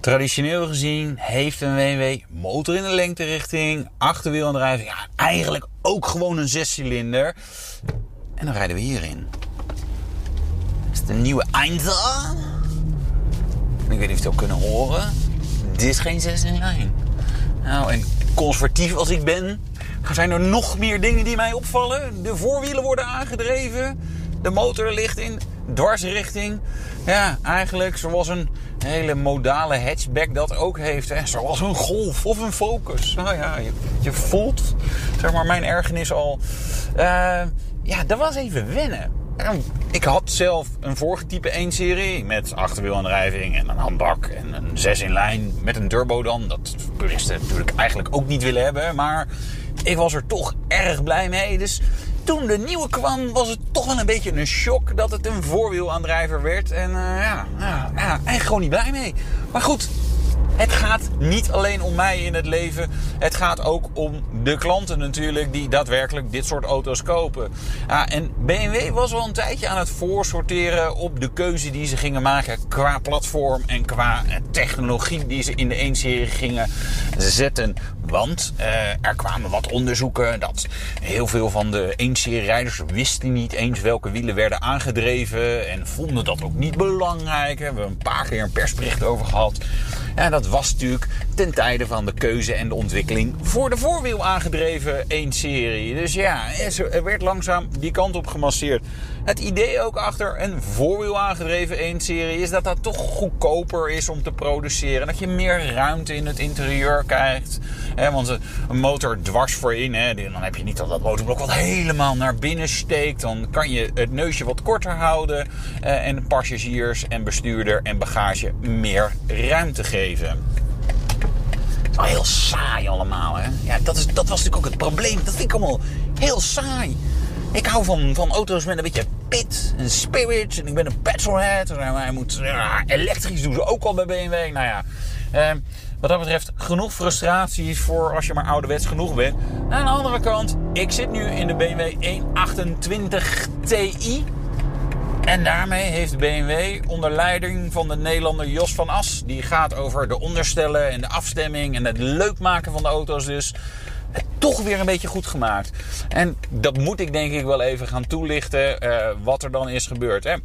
Traditioneel gezien heeft een BMW motor in de lengterichting, achterwielaandrijving, ja, eigenlijk ook gewoon een zescilinder. En dan rijden we hierin. Is het een nieuwe Einza? Ik weet niet of je het al kunnen horen. Dit is geen 6 in lijn. Nou, en conservatief als ik ben, zijn er nog meer dingen die mij opvallen. De voorwielen worden aangedreven. De motor ligt in dwarsrichting. Ja, eigenlijk zoals een hele modale hatchback dat ook heeft. Hè? Zoals een Golf of een Focus. Nou ja, je, voelt zeg maar, mijn ergernis al. Uh, ja, dat was even wennen. Ik had zelf een vorige type 1 serie met achterwielaandrijving en een handbak en een 6 in lijn met een turbo dan. Dat puristen natuurlijk eigenlijk ook niet willen hebben, maar ik was er toch erg blij mee. Dus toen de nieuwe kwam, was het toch wel een beetje een shock dat het een voorwielaandrijver werd. En uh, ja, ja, ja, eigenlijk gewoon niet blij mee. Maar goed, het gaat niet alleen om mij in het leven. Het gaat ook om de klanten natuurlijk die daadwerkelijk dit soort auto's kopen. Ja, en BMW was al een tijdje aan het voorsorteren op de keuze die ze gingen maken qua platform en qua technologie die ze in de 1-serie gingen zetten. Want uh, er kwamen wat onderzoeken dat heel veel van de 1-serie rijders wisten niet eens welke wielen werden aangedreven en vonden dat ook niet belangrijk. Daar hebben we een paar keer een persbericht over gehad. Ja, dat was natuurlijk ten tijde van de keuze en de ontwikkeling voor de voorwiel aangedreven 1-serie. Dus ja, er werd langzaam die kant op gemasseerd. Het idee ook achter een voorwiel aangedreven 1-serie is dat dat toch goedkoper is om te produceren. Dat je meer ruimte in het interieur krijgt. want een motor dwars voorin, dan heb je niet dat dat motorblok wat helemaal naar binnen steekt. Dan kan je het neusje wat korter houden. En passagiers en bestuurder en bagage meer ruimte geven. Heel saai allemaal, hè? Ja, dat, is, dat was natuurlijk ook het probleem. Dat vind ik allemaal heel saai. Ik hou van, van auto's met een beetje pit en spirit. En ik ben een petrolhead. En hij moet, ja, elektrisch doen ze ook al bij BMW. Nou ja, eh, wat dat betreft genoeg frustraties voor als je maar ouderwets genoeg bent. Aan de andere kant, ik zit nu in de BMW 128 Ti. En daarmee heeft BMW onder leiding van de Nederlander Jos van As... die gaat over de onderstellen en de afstemming en het leuk maken van de auto's dus... toch weer een beetje goed gemaakt. En dat moet ik denk ik wel even gaan toelichten uh, wat er dan is gebeurd.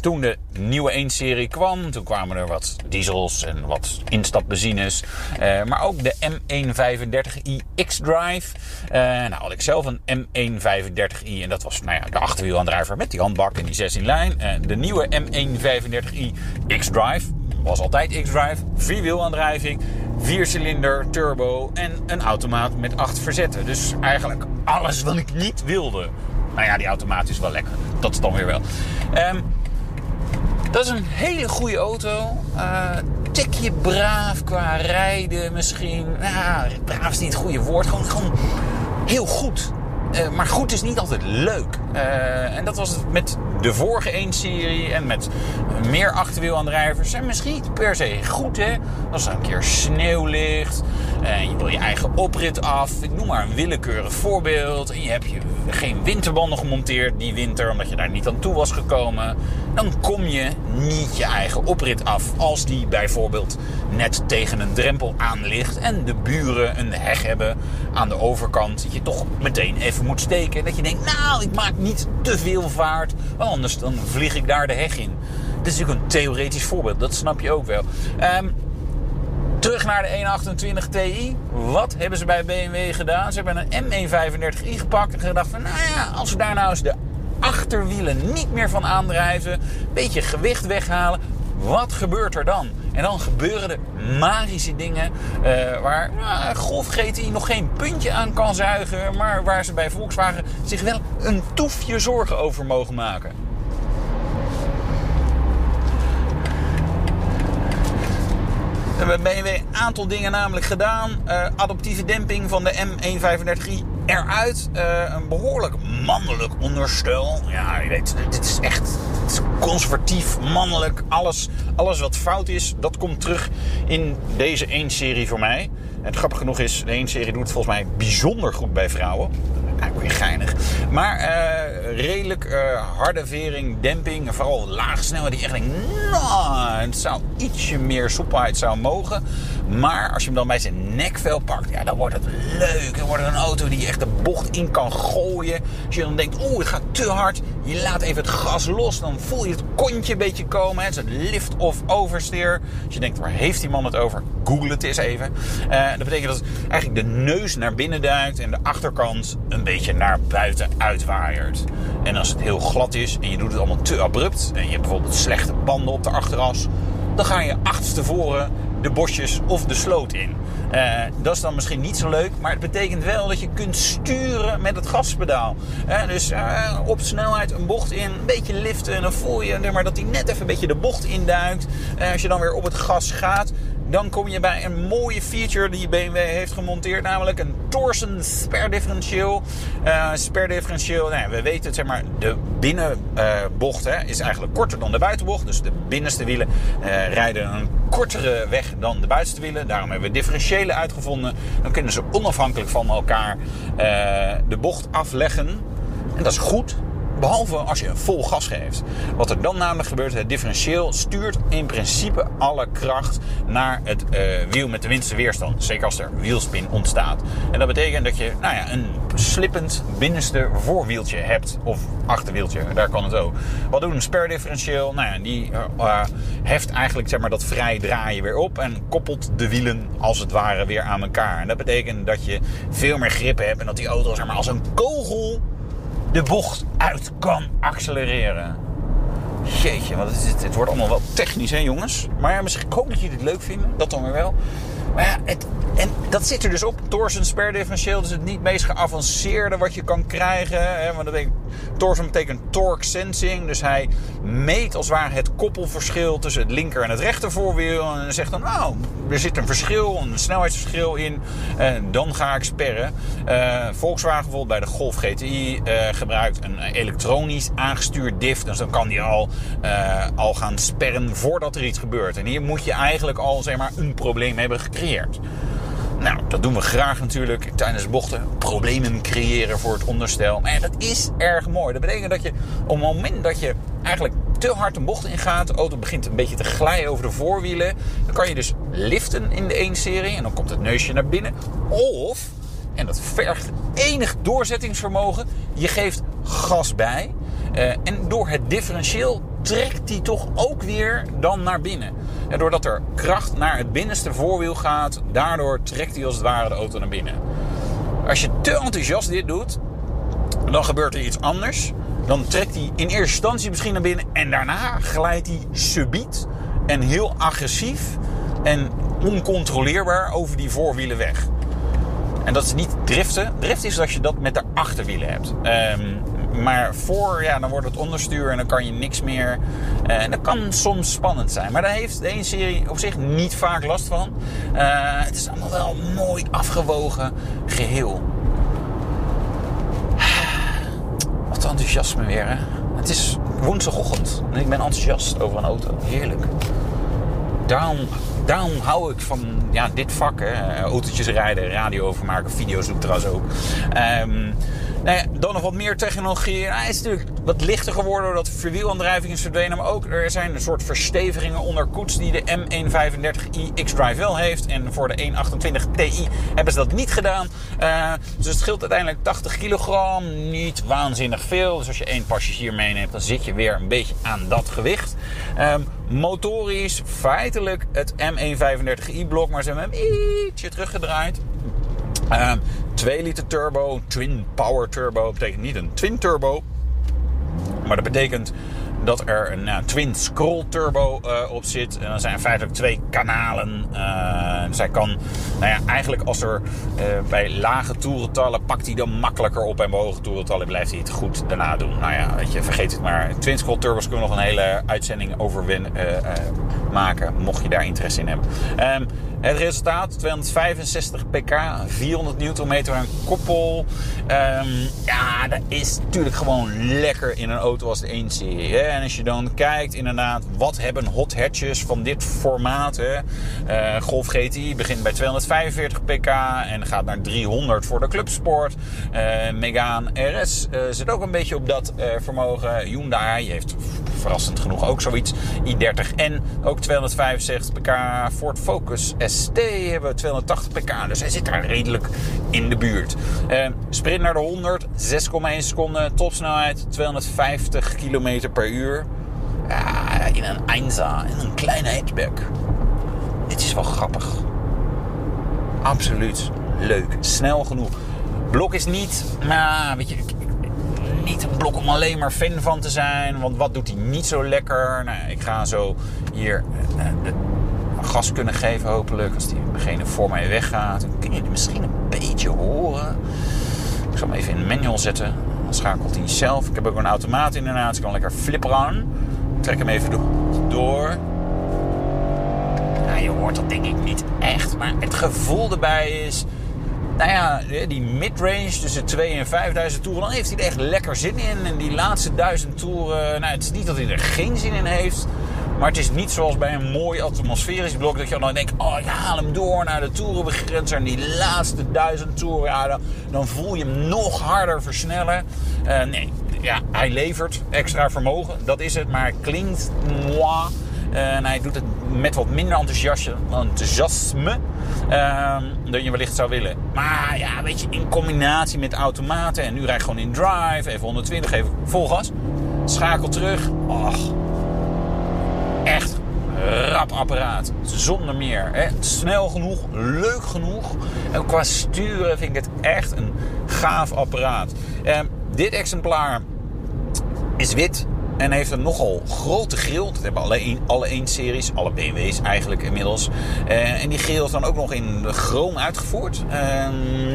Toen de nieuwe 1-serie kwam, toen kwamen er wat diesels en wat instapbenzines. Uh, maar ook de M135i X-Drive. Uh, nou had ik zelf een M135i en dat was nou ja, de achterwielaandrijver met die handbak en die 6 in lijn. De nieuwe M135i X-Drive was altijd X-Drive. Vierwielaandrijving, viercilinder, turbo en een automaat met acht verzetten. Dus eigenlijk alles wat ik niet wilde. Nou ja, die automaat is wel lekker. Dat is dan weer wel. Um, dat is een hele goede auto. Uh, tikje braaf qua rijden misschien. Nou, braaf is niet het goede woord. Gewoon, gewoon heel goed. Uh, maar goed is niet altijd leuk. Uh, en dat was het met de vorige 1-serie en met meer achterwielaandrijvers. En misschien niet per se goed, hè. Als er een keer sneeuw ligt en je wil je eigen oprit af. Ik noem maar een willekeurig voorbeeld. En je hebt je geen winterbanden gemonteerd die winter, omdat je daar niet aan toe was gekomen. Dan kom je niet je eigen oprit af. Als die bijvoorbeeld net tegen een drempel aan ligt en de buren een heg hebben aan de overkant. Dat je toch meteen even moet steken. Dat je denkt, nou, ik maak niet te veel vaart. Anders dan vlieg ik daar de heg in. Dit is natuurlijk een theoretisch voorbeeld, dat snap je ook wel. Um, terug naar de 128 Ti. Wat hebben ze bij BMW gedaan? Ze hebben een M135i gepakt en gedacht van... nou ja, als we daar nou eens de achterwielen niet meer van aandrijven... een beetje gewicht weghalen... wat gebeurt er dan? En dan gebeuren er magische dingen uh, waar uh, nog geen puntje aan kan zuigen, maar waar ze bij Volkswagen zich wel een toefje zorgen over mogen maken. We hebben een aantal dingen namelijk gedaan. Uh, adaptieve demping van de M135i eruit. Uh, een behoorlijk mannelijk onderstel. Ja, je weet, dit is echt conservatief, mannelijk. Alles, alles wat fout is, dat komt terug in deze 1-serie voor mij. En het grappige genoeg is, de 1-serie doet het volgens mij bijzonder goed bij vrouwen. Weer geinig. Maar uh, redelijk uh, harde vering, demping. Vooral lage snelheid. Die echt nou, het zou ietsje meer soepelheid zou mogen. Maar als je hem dan bij zijn nekvel pakt, ja, dan wordt het leuk. Dan wordt het een auto die echt de bocht in kan gooien. Als je dan denkt, oeh, het gaat te hard. Je laat even het gas los. Dan voel je het kontje een beetje komen. Het is een lift of oversteer. Als je denkt, waar heeft die man het over? Google het eens even. Uh, dat betekent dat eigenlijk de neus naar binnen duikt en de achterkant een beetje naar buiten uitwaaiert. En als het heel glad is en je doet het allemaal te abrupt en je hebt bijvoorbeeld slechte banden op de achteras, dan ga je achterstevoren de bosjes of de sloot in. Uh, dat is dan misschien niet zo leuk, maar het betekent wel dat je kunt sturen met het gaspedaal. Uh, dus uh, op snelheid een bocht in, een beetje liften en dan voel je maar, dat hij net even een beetje de bocht induikt. als je dan weer op het gas gaat, dan kom je bij een mooie feature die BMW heeft gemonteerd, namelijk een Torsen spare differential. Uh, spare differential, nou, we weten het, zeg maar, de binnenbocht uh, is eigenlijk korter dan de buitenbocht. Dus de binnenste wielen uh, rijden een kortere weg dan de buitenste wielen. Daarom hebben we differentiële uitgevonden. Dan kunnen ze onafhankelijk van elkaar eh, de bocht afleggen. En dat is goed. Behalve als je vol gas geeft. Wat er dan namelijk gebeurt, het differentieel stuurt in principe alle kracht naar het uh, wiel met de minste weerstand. Zeker als er wielspin ontstaat. En dat betekent dat je nou ja, een slippend binnenste voorwieltje hebt. Of achterwieltje, daar kan het ook. Wat doet een spare differentieel? Nou ja, die uh, heft eigenlijk zeg maar, dat vrij draaien weer op. En koppelt de wielen als het ware weer aan elkaar. En dat betekent dat je veel meer grip hebt. En dat die auto zeg maar, als een kogel de bocht uit kan accelereren. Jeetje, wat is het? Het wordt allemaal wel technisch, hè jongens? Maar ja, misschien, ik hoop dat jullie het leuk vinden. Dat dan weer wel. Maar ja, het, en dat zit er dus op. Torsen spare differentieel is het niet meest geavanceerde wat je kan krijgen. Hè? Want dat betekent, torsen betekent torque sensing. Dus hij meet als het ware het koppelverschil tussen het linker en het rechter voorwiel. En zegt dan, nou, er zit een verschil, een snelheidsverschil in. En dan ga ik sperren. Uh, Volkswagen bijvoorbeeld bij de Golf GTI uh, gebruikt een elektronisch aangestuurd diff. Dus dan kan die al, al gaan sperren voordat er iets gebeurt. En hier moet je eigenlijk al zeg maar, een probleem hebben gecreëerd. Nou, dat doen we graag natuurlijk tijdens bochten. Problemen creëren voor het onderstel. Maar dat is erg mooi. Dat betekent dat je op het moment dat je eigenlijk te hard een bocht ingaat, de auto begint een beetje te glijden over de voorwielen. Dan kan je dus liften in de 1-serie en dan komt het neusje naar binnen. Of, en dat vergt enig doorzettingsvermogen, je geeft gas bij. Uh, en door het differentieel trekt die toch ook weer dan naar binnen. En doordat er kracht naar het binnenste voorwiel gaat, daardoor trekt hij als het ware de auto naar binnen. Als je te enthousiast dit doet, dan gebeurt er iets anders. Dan trekt hij in eerste instantie misschien naar binnen en daarna glijdt hij subiet en heel agressief en oncontroleerbaar over die voorwielen weg. En dat is niet driften. Drift is als je dat met de achterwielen hebt. Um, maar voor, ja, dan wordt het onderstuur en dan kan je niks meer. Uh, en dat kan soms spannend zijn. Maar daar heeft de 1-serie op zich niet vaak last van. Uh, het is allemaal wel mooi afgewogen geheel. Wat enthousiasme weer, hè? Het is woensdagochtend en ik ben enthousiast over een auto. Heerlijk. Daarom, daarom hou ik van ja, dit vak. Hè. Autootjes rijden, radio overmaken, video's doe ik trouwens ook. Um, nou ja, dan nog wat meer technologie. Hij is natuurlijk wat lichter geworden doordat de verwielaandrijving is verdwenen. Maar ook er zijn een soort verstevigingen onder koets die de M135i X-Drive wel heeft. En voor de 128 Ti hebben ze dat niet gedaan. Uh, dus het scheelt uiteindelijk 80 kilogram. Niet waanzinnig veel. Dus als je één passagier meeneemt, dan zit je weer een beetje aan dat gewicht. Um, motorisch, feitelijk het M135i blok. Maar ze hebben hem ietsje teruggedraaid. Um, 2 liter turbo, twin power turbo. betekent niet een twin turbo. Maar dat betekent dat er een nou, twin scroll turbo uh, op zit. En dan zijn feitelijk twee kanalen. Uh, zij kan, nou ja, eigenlijk als er bij lage toerentallen pakt hij dan makkelijker op. En bij hoge toerentallen blijft hij het goed daarna doen. Nou ja, weet je, vergeet het maar. Twin scroll turbos kunnen nog een hele uitzending over maken, mocht je daar interesse in hebben. Ehm, het resultaat, 265 pk, 400 newtonmeter aan koppel. Ehm, ja, dat is natuurlijk gewoon lekker in een auto als de 1-serie. En als je dan kijkt inderdaad, wat hebben hot hatches van dit formaat. Hè? Uh, Golf GTI begint bij 245 pk en gaat naar 300 voor de clubsport. Uh, Megane RS uh, zit ook een beetje op dat vermogen. Hyundai heeft verrassend genoeg ook zoiets. i30N ook 265 pk. Ford Focus ST hebben we 280 pk. Dus hij zit daar redelijk in de buurt. Uh, sprint naar de 100, 6,1 seconden. Topsnelheid 250 km per uur. Ja, in een Einza, in een kleine hatchback. Dit is wel grappig. Absoluut leuk. Snel genoeg. Blok is niet, maar weet je, niet een blok om alleen maar fan van te zijn. Want wat doet hij niet zo lekker? Nou, ik ga zo hier uh, gas kunnen geven hopelijk. Als diegene voor mij weggaat. Kun je het misschien een beetje horen. Ik zal hem even in de manual zetten. Dan schakelt hij zelf. Ik heb ook een automaat inderdaad. Dus ik kan lekker flipperen trek hem even door. Je hoort dat denk ik niet echt. Maar het gevoel erbij is... Nou ja, die midrange tussen 2 en 5000 toeren, dan heeft hij er echt lekker zin in. En die laatste duizend toeren, nou, het is niet dat hij er geen zin in heeft. Maar het is niet zoals bij een mooi atmosferisch blok dat je dan denkt: oh, ik haal hem door naar de toerenbegrenzer. En die laatste duizend toeren, ja, dan, voel je hem nog harder versnellen. Uh, nee, ja, hij levert extra vermogen, dat is het. Maar het klinkt moi. Uh, en hij doet het met wat minder enthousiasme uh, dan je wellicht zou willen. Maar ja, weet je, in combinatie met automaten. En nu rijd gewoon in drive, even 120, even vol gas. Schakel terug. Echt rap apparaat. Zonder meer. Hè. Snel genoeg, leuk genoeg. En qua sturen vind ik het echt een gaaf apparaat. Uh, dit exemplaar is wit en heeft een nogal grote grill. Dat hebben alle, alle 1-series, alle BMW's eigenlijk inmiddels. Uh, en die grill is dan ook nog in chroom uitgevoerd. Uh,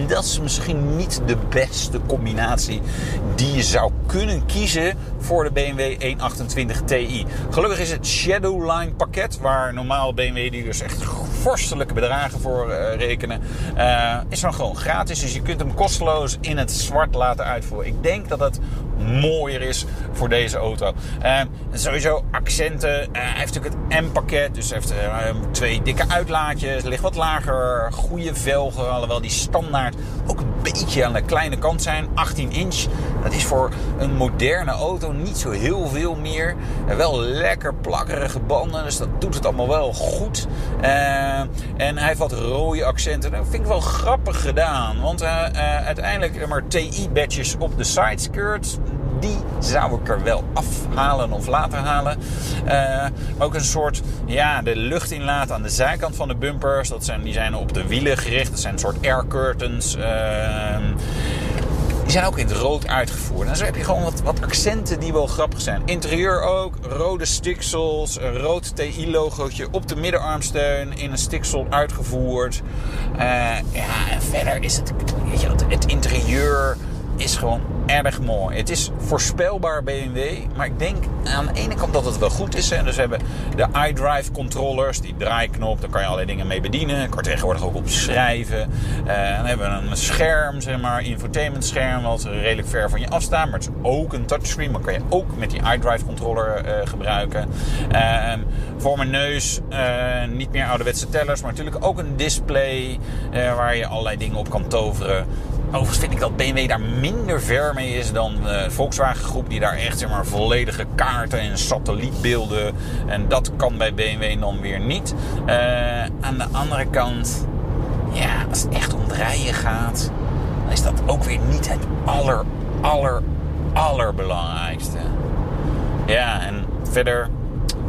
dat is misschien niet de beste combinatie die je zou kunnen kiezen voor de BMW 128 Ti. Gelukkig is het Shadowline pakket, waar normaal BMW die dus echt vorstelijke bedragen voor uh, rekenen, is dan gewoon gratis. Dus je kunt hem kosteloos in het zwart laten uitvoeren. Ik denk dat het mooier is voor deze auto. Uh, sowieso accenten. Uh, hij heeft natuurlijk het M-pakket. Dus hij heeft uh, twee dikke uitlaatjes. Ligt wat lager. Goede velgen. Alhoewel die standaard ook een beetje aan de kleine kant zijn. 18 inch. Dat is voor een moderne auto niet zo heel veel meer. wel lekker plakkerige banden. Dus dat doet het allemaal wel goed. en hij heeft wat rode accenten. Dat vind ik wel grappig gedaan. Want uiteindelijk maar TI-badges op de sideskirt die zou ik er wel afhalen of laten halen. Uh, ook een soort, ja, de lucht inlaten aan de zijkant van de bumpers. Dat zijn, die zijn op de wielen gericht. Dat zijn een soort air curtains. Uh, die zijn ook in het rood uitgevoerd. En zo heb je gewoon wat, wat accenten die wel grappig zijn. Interieur ook, rode stiksels, een rood TI-logootje op de middenarmsteun in een stiksel uitgevoerd. Uh, ja, en verder is het, weet je, het interieur is gewoon erg mooi. Het is voorspelbaar BMW, maar ik denk aan de ene kant dat het wel goed is. Hè. Dus we hebben de iDrive controllers, die draaiknop, daar kan je allerlei dingen mee bedienen. Ik kan tegenwoordig ook op schrijven. Uh, dan hebben we een scherm, zeg maar, infotainment scherm, wat redelijk ver van je afstaat. Maar het is ook een touchscreen, maar kan je ook met die iDrive controller uh, gebruiken. Uh, voor mijn neus eh, niet meer ouderwetse tellers, maar natuurlijk ook een display waar je allerlei dingen op kan toveren. Overigens vind ik dat BMW daar minder ver mee is dan de Volkswagen groep. Die daar echt zeg maar, volledige kaarten en satellietbeelden. En dat kan bij BMW dan weer niet. Uh, aan de andere kant, ja, als het echt om rijden gaat, dan is dat ook weer niet het aller, aller, allerbelangrijkste. Ja, en verder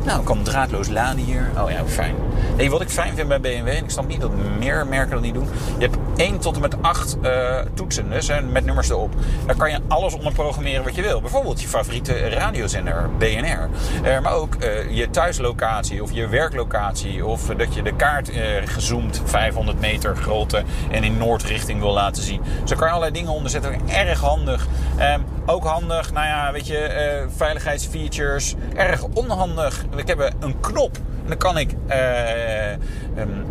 nou, kan draadloos laden hier. Oh ja, fijn. Nee, wat ik fijn vind bij BMW, en ik snap niet dat meer merken dat niet doen. Je hebt 1 tot en met 8 uh, toetsen, dus, met nummers erop. Daar kan je alles onder programmeren wat je wil. Bijvoorbeeld je favoriete radiozender, BNR. Uh, maar ook uh, je thuislocatie of je werklocatie. Of dat je de kaart gezoomd 500 meter grootte en in noordrichting wil laten zien. Zo kan je allerlei dingen onderzetten. Erg handig. Ehm, ook handig, nou ja, weet je, veiligheidsfeatures. Erg onhandig. Ik heb een knop En dan kan ik eh, ehm,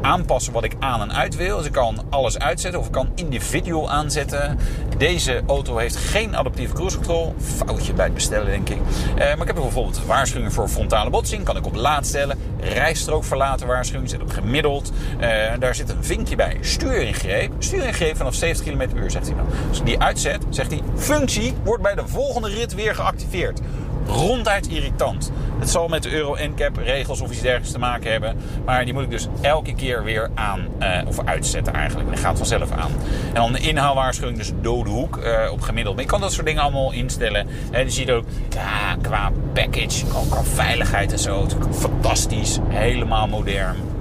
aanpassen wat ik aan en uit wil. Dus ik kan alles uitzetten of ik kan individual aanzetten. Deze auto heeft geen adaptieve cruise control. Foutje bij het bestellen, denk ik. Eh, maar ik heb bijvoorbeeld waarschuwing voor frontale botsing. Kan ik op laat stellen. Rijstrook verlaten waarschuwing. Zet op gemiddeld. Uh, daar zit een vinkje bij. Stuuringreep. Stuuringreep vanaf 70 km per uur, zegt hij dan. Als ik die uitzet, zegt hij... Functie wordt bij de volgende rit weer geactiveerd ronduit irritant. Het zal met de Euro NCAP regels of iets dergelijks te maken hebben. Maar die moet ik dus elke keer weer aan uh, of uitzetten eigenlijk. En gaat vanzelf aan. En dan de inhaalwaarschuwing, dus dode hoek uh, op gemiddeld. Maar je kan dat soort dingen allemaal instellen. En je ziet ook ja, qua package, qua veiligheid en zo. Fantastisch. Helemaal modern.